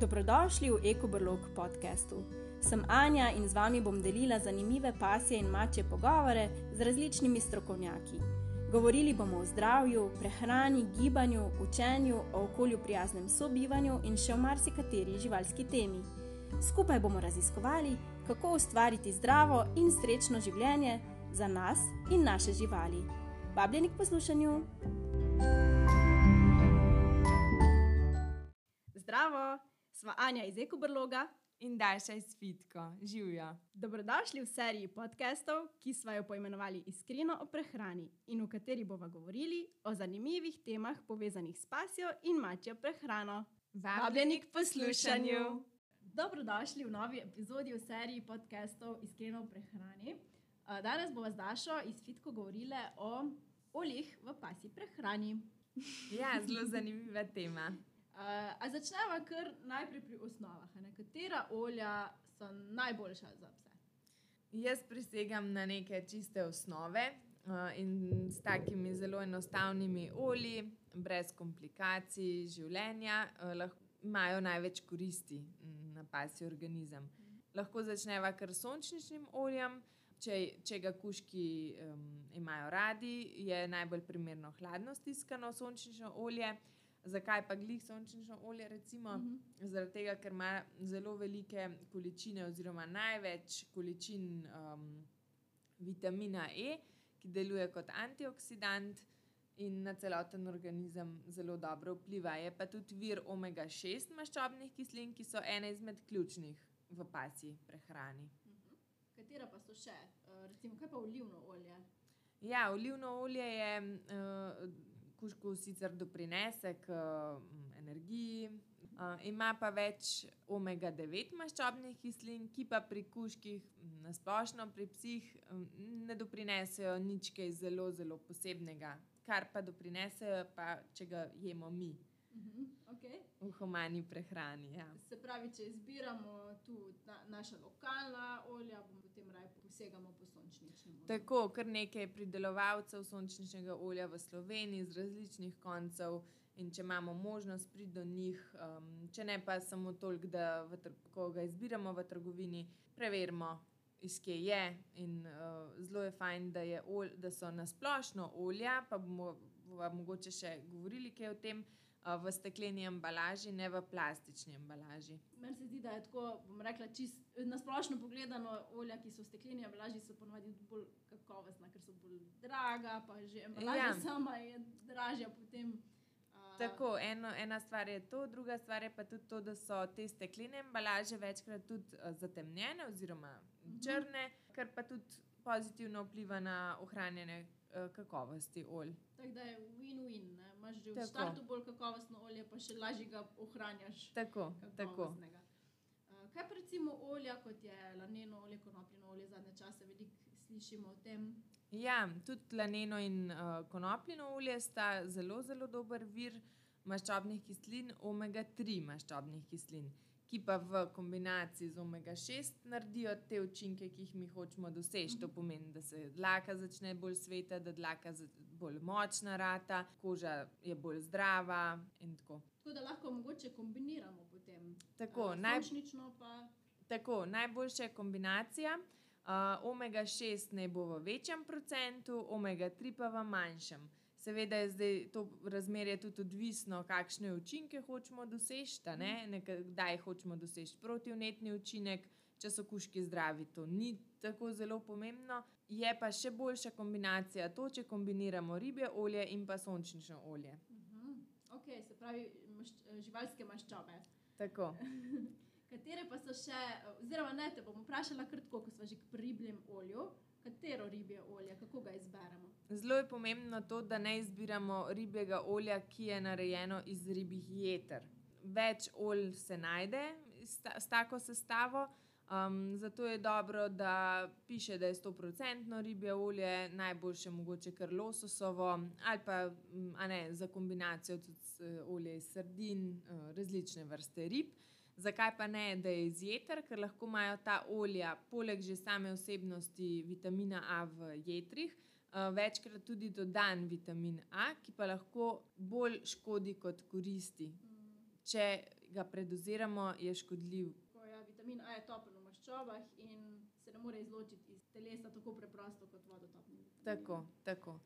Dobrodošli v EkoBrlog podkastu. Sem Anja in z vami bom delila zanimive pasje in mače pogovore z različnimi strokovnjaki. Govorili bomo o zdravju, prehrani, gibanju, učenju, o okolju prijaznem sobivanju in še o marsikateri živalski temi. Skupaj bomo raziskovali, kako ustvariti zdravo in srečno življenje za nas in naše živali. Vabljeni k poslušanju! Anja iz EkoBrloga In Daša iz Fitko, živijo. Dobrodošli v seriji podkastov, ki smo jo poimenovali Iskreno o prehrani in v kateri bomo govorili o zanimivih temah povezanih s pasjo in mačjo prehrano. Vabljeni k poslušanju. Dobrodošli v novi epizodi v seriji podkastov Iskreno o prehrani. Uh, Danes bomo z Dašo iz Fitko govorili o oljih v pasji prehrani. Ja, zelo zanimiva tema. Uh, a začnemo kar najprej pri osnovah. ne? Katera olja so najboljša za pse? Jaz prisegam na neke čiste osnove uh, in s takimi zelo enostavnimi olji, brez komplikacij življenja, uh, lahko imajo največ koristi na pasji organizem. Lahko začneva kar s sončničnim oljem. Če, če ga kuški um, imajo radi, je najbolj primerno hladno stiskano sončnično olje. Zakaj pa glih sončnično olje? Recimo, uh Mhm. -huh. Zaradi tega, ker ima zelo velike količine, oziroma največ količin um, vitamina E, ki deluje kot antioksidant in na celoten organizem zelo dobro vpliva. Je pa tudi vir omega-6 maščobnih kislin, ki so ene izmed ključnih v pasji prehrani. Katera pa so še? Uh, recimo, kaj pa olivno olje? Ja, olivno olje je uh, kužku sicer doprinese k um, energiji, uh, ima pa več omega-9 maščobnih kislin, ki pa pri kužkih, m, na splošno pri psih, um, ne doprinesejo nič kaj zelo, zelo posebnega. Kar pa doprinesejo, pa če ga jemo mi. Okay. v humani prehrani. Ja. Se pravi, če izbiramo tu na, naša lokalna olja, bomo potem raje posegamo po sončničnem olju. Tako, kar nekaj pridelovalcev sončničnega olja v Sloveniji z različnih koncev. In če imamo možnost priti do njih, um, če ne pa samo toliko, da ko ga izbiramo v trgovini, preverimo, iz kje je. In uh, zelo je fajn, da, je ol, da so nasplošno olja, pa bomo bova mogoče še govorili kaj o tem, uh, v stekleni embalaži, ne v plastični embalaži. Meni se zdi, da je tako, bom rekla, čist, na splošno pogledano, olja, ki so v stekleni embalaži, so ponovadi bolj kakovostna, ker so bolj draga, pa že embalaža ja. Sama je dražja potem. Uh, Tako, eno, ena stvar je to, druga stvar je pa tudi to, da so te steklene embalaže večkrat tudi zatemnjene oziroma Mhm. črne, kar pa tudi pozitivno vpliva na ohranjanje uh, kakovosti olj. Tako da je win-win. Imaš že v Tako. startu bolj kakovostno olje, pa še lažje ga ohranjaš. Tako, tako. Uh, Kaj pa recimo olja, kot je laneno olje, konopljino olje, zadnje čase veliko slišimo o tem. Ja, tudi laneno in uh, konopljino olje sta zelo, zelo dober vir maščobnih kislin, omega-3 maščobnih kislin, ki pa v kombinaciji z omega-6 naredijo te učinke, ki jih mi hočemo doseči. To pomeni, da se dlaka začne bolj sveta, da dlaka bolj močna rata, koža je bolj zdrava in tako. Tako da lahko mogoče kombiniramo potem. Tako, Uh, naj- pa. Tako, najboljša je kombinacija. Uh, omega-6 naj bo v večjem procentu, omega-3 pa v manjšem. Seveda je zdaj to razmerje tudi odvisno, kakšne učinke hočemo doseči. ne. Neka- Kdaj hočemo doseči protivnetni učinek, če so kuški zdravi, to ni tako zelo pomembno. Je pa še boljša kombinacija to, če kombiniramo ribje olje in pa sončnično olje. Uh -huh. Ok, se pravi mašč, živalske maščobe. Tako. Katere pa so še, oziroma ne, te bom vprašala kar tako, ko smo že pri ribljem olju. Katero ribje olje, kako ga izberemo? Zelo je pomembno to, da ne izbiramo ribjega olja, ki je narejeno iz ribjih jeter. Več olj se najde s, ta, s tako sestavo, um, zato je dobro, da piše, da je 100% ribje olje, najboljše mogoče kar lososovo, ali pa mm, ne, za kombinacijo tudi eh, olje iz sardin, eh, različne vrste rib. Zakaj pa ne, da je iz jeter, ker lahko imajo ta olja, poleg že same vsebnosti vitamina A v jetrih, uh, večkrat tudi dodan vitamin A, ki pa lahko bolj škodi kot koristi. če ga predoziramo, je škodljiv. Ko ja, vitamin A je topen v maščobah in se ne more izločiti iz telesa tako preprosto kot vodotopni. Tako, tako.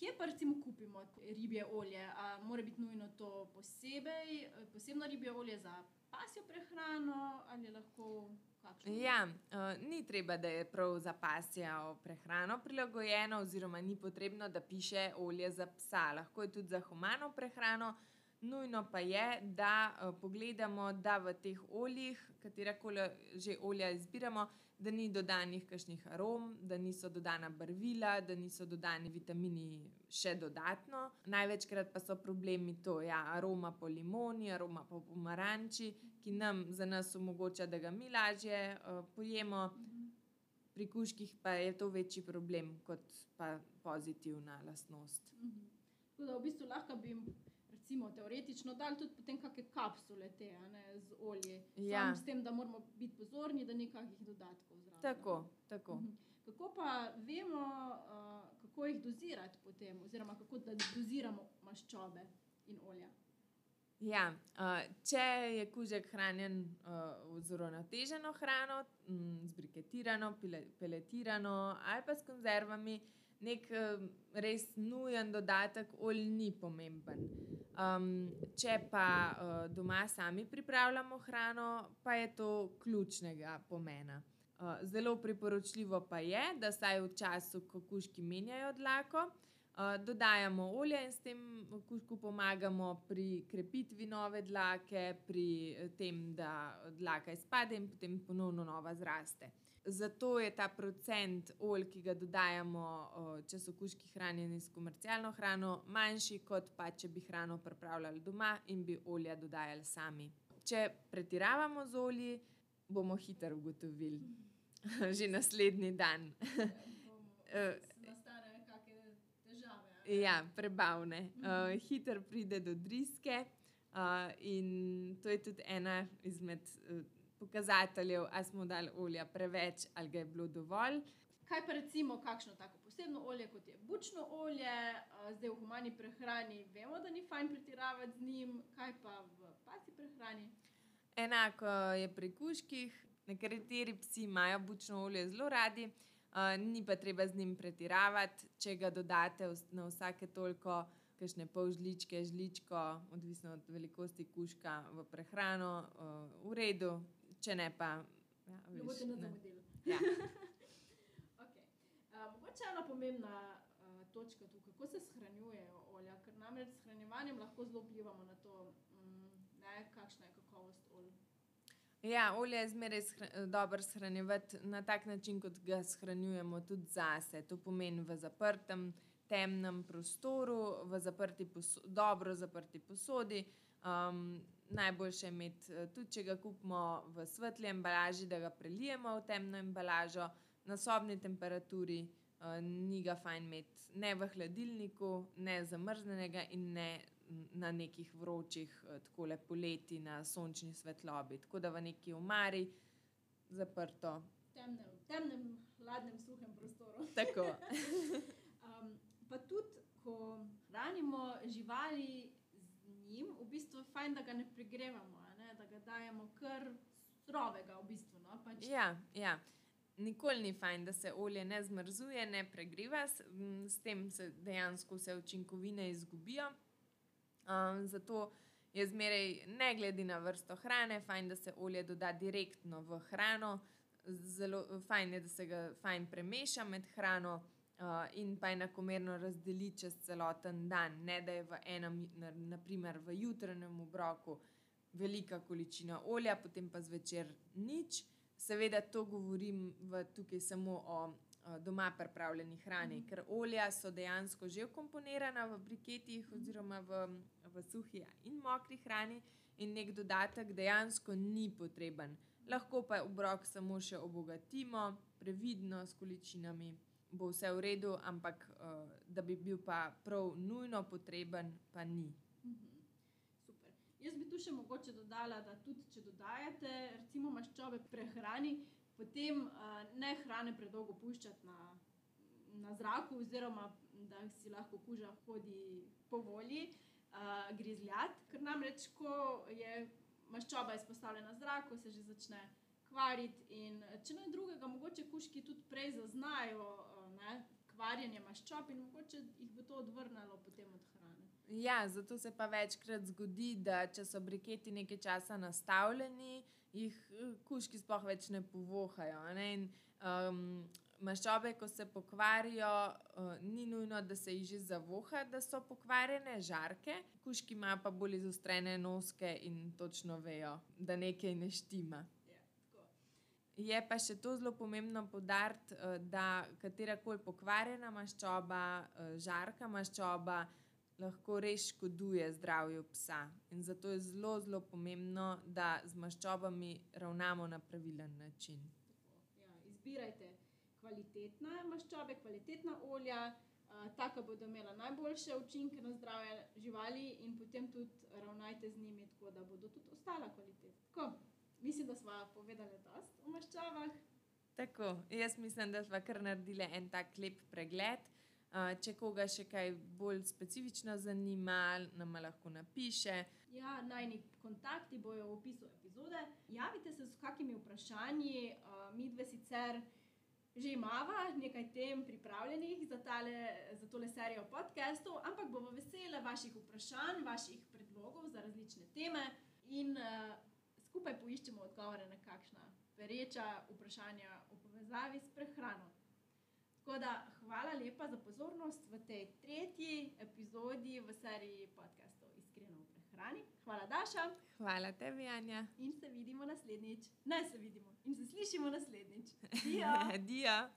Kje pa recimo kupimo ribje olje? A mora biti nujno to posebej, posebno ribje olje za pasjo prehrano ali lahko kakšno? Ja, uh, ni treba, da je prav za pasjo prehrano prilagojeno, oziroma ni potrebno, da piše olje za psa. Lahko je tudi za humano prehrano. Nujno pa je, da uh, pogledamo, da v teh oljih, katerakoli že olja izbiramo, da ni dodanih kakšnih arom, da niso dodana barvila, da niso dodani vitamini še dodatno. Največkrat pa so problemi to, ja, aroma po limoni, aroma po pomaranči, ki nam za nas omogoča, da ga mi lažje uh, pojemo. Pri kužkih pa je to večji problem kot pa pozitivna lastnost. Mhm. Tako da v bistvu lahko bi recimo, teoretično dali tudi potem kakšne kapsule te, ne, z olji. Ja. Samo s tem, da moramo biti pozorni, da ni kakšnih dodatkov zraven. Tako, tako. Mhm. Kako pa vemo, uh, kako jih dozirati potem, oziroma kako da doziramo maščobe in olja? Ja, uh, če je kužek hranjen uh, z uravnoteženo hrano, m, z briketirano, pile, peletirano ali pa s konzervami, nek uh, res nujen dodatek olj ni pomemben. Um, če pa uh, doma sami pripravljamo hrano, pa je to ključnega pomena. Uh, zelo priporočljivo pa je, da saj v času, ko kužki menjajo dlako, Uh, dodajamo olje in s tem kužku pomagamo pri krepitvi nove dlake, pri eh, tem, da dlaka izpade in potem ponovno nova zraste. Zato je ta procent olj, ki ga dodajamo, uh, če so kužki hranjeni s komercialno hrano, manjši, kot pa če bi hrano pripravljali doma in bi olja dodajali sami. Če pretiravamo z olji, bomo hitro ugotovili, že naslednji dan. Ja, prebavne. Uh, Hitro pride do driske, uh, in to je tudi ena izmed uh, pokazateljev, ali smo dali olja preveč ali ga je bilo dovolj. Kaj pa recimo kakšno tako posebno olje, kot je bučno olje, a, zdaj v humani prehrani vemo, da ni fajn pretiravati z njim, kaj pa v pasji prehrani? Enako je pri kužkih, nekateri psi imajo bučno olje zelo radi, uh, ni pa treba z njim pretiravati, če ga dodate na vsake toliko. Kakšne pol žličke, žličko, odvisno od velikosti kužka v prehrano, uh, v redu, če ne pa. Ja, Ne veš, boste ne. zamudili. Ja. okay. uh, mogoče ena pomembna uh, točka tu, kako se shranjujejo olja, ker namreč s shranjevanjem lahko zelo vplivamo na to, mm, ne, kakšna je kakovost olja. Ja, olje je zmeraj shra- dobro shranjevati na tak način, kot ga shranjujemo tudi zase. To pomeni v zaprtem, temnem prostoru, v zaprti dobro zaprti posodi. Um, najboljše je imeti, eh, tudi če ga kupimo v svetli embalaži, da ga prelijemo v temno embalažo na sobni temperaturi. Uh, ni ga fajn imeti ne v hladilniku, ne zamrznjenega in ne na nekih vročih, eh, tako le poleti na sončni svetlobi. Tako da v neki omari, zaprto. Temnem, temnem, hladnem, suhem prostoru. Tako. Um, pa tudi, ko hranimo živali z njim, v bistvu je fajn, da ga ne pregrevamo, ne? da ga dajemo kar surovega. V bistvu, no? pač, Ja, ja. Nikoli ni fajn, da se olje ne zmrzuje, ne pregriva, s tem se dejansko vse učinkovine izgubijo. Um, zato je zmeraj, ne glede na vrsto hrane, fajn, da se olje doda direktno v hrano. Zelo fajn je, da se ga fajn premeša med hrano uh, in pa enakomerno razdeli čez celoten dan. Ne da je v enem, na- naprimer v jutranjem obroku velika količina olja, potem pa zvečer nič. Seveda to govorim v, tukaj samo o a, doma pripravljeni hrani, Mhm. ker olja so dejansko že vkomponirana v briketih oziroma v, v suhi in mokri hrani in nek dodatek dejansko ni potreben. Lahko pa obrok samo še obogatimo, previdno s količinami, bo vse v redu, ampak uh, da bi bil pa prav nujno potreben, pa ni. Mhm. Super. Jaz bi tu še mogoče dodala, da tudi če dodajate recimo maščobe prehrani, potem uh, ne hrane predolgo puščati na, na zraku, oziroma da si lahko kuža hodi po volji. uh, grizljat, ker namreč, ko je maščoba izpostavljena zraku, se že začne kvariti. In če ne drugega, mogoče kuški tudi prej zaznajo uh, ne, kvarjenje maščob in mogoče jih bo to odvrnilo potem od hrane. Ja, zato se pa večkrat zgodi, da če so briketi nekaj časa nastavljeni, jih kuški sploh več ne povohajo. Ne? In, um, maščobe, ko se pokvarijo, uh, ni nujno, da se jih že zavoha, da so pokvarjene žarke. Kuški ima pa bolj izostrene noske in točno vejo, da nekaj ne štima. Je pa še to zelo pomembno podariti, da katera koli pokvarjena maščoba, žarka maščoba, lahko res škoduje zdravju psa. In zato je zelo, zelo pomembno, da z maščobami ravnamo na pravilen način. Ja, izbirajte kvalitetne maščobe, kvalitetna olja, tako bodo imela najboljše učinke na zdravje živali, in potem tudi ravnajte z njimi tako, da bodo tudi ostala kvalitetna. Mislim, da smo povedali dosti o maščobah. Tako, jaz mislim, da smo kar naredili en tak lep pregled. Če koga še kaj bolj specifično zanima, nam lahko napiše. Ja, najni kontakti bojo v opisu epizode. Javite se z kakimi vprašanji, mi dve sicer že imamo nekaj tem pripravljenih za, tale, za tole serijo podcastov, ampak bomo vesele vaših vprašanj, vaših predlogov za različne teme. In, uh, skupaj poiščemo odgovore na kakšna pereča vprašanja v povezavi s prehrano. Tako da hvala lepa za pozornost v tej tretji epizodi v seriji podcastov Iskreno v prehrani. Hvala, Daša. Hvala tebi, Anja. In se vidimo naslednjič. Ne se vidimo in se slišimo naslednjič. Dio. Dio.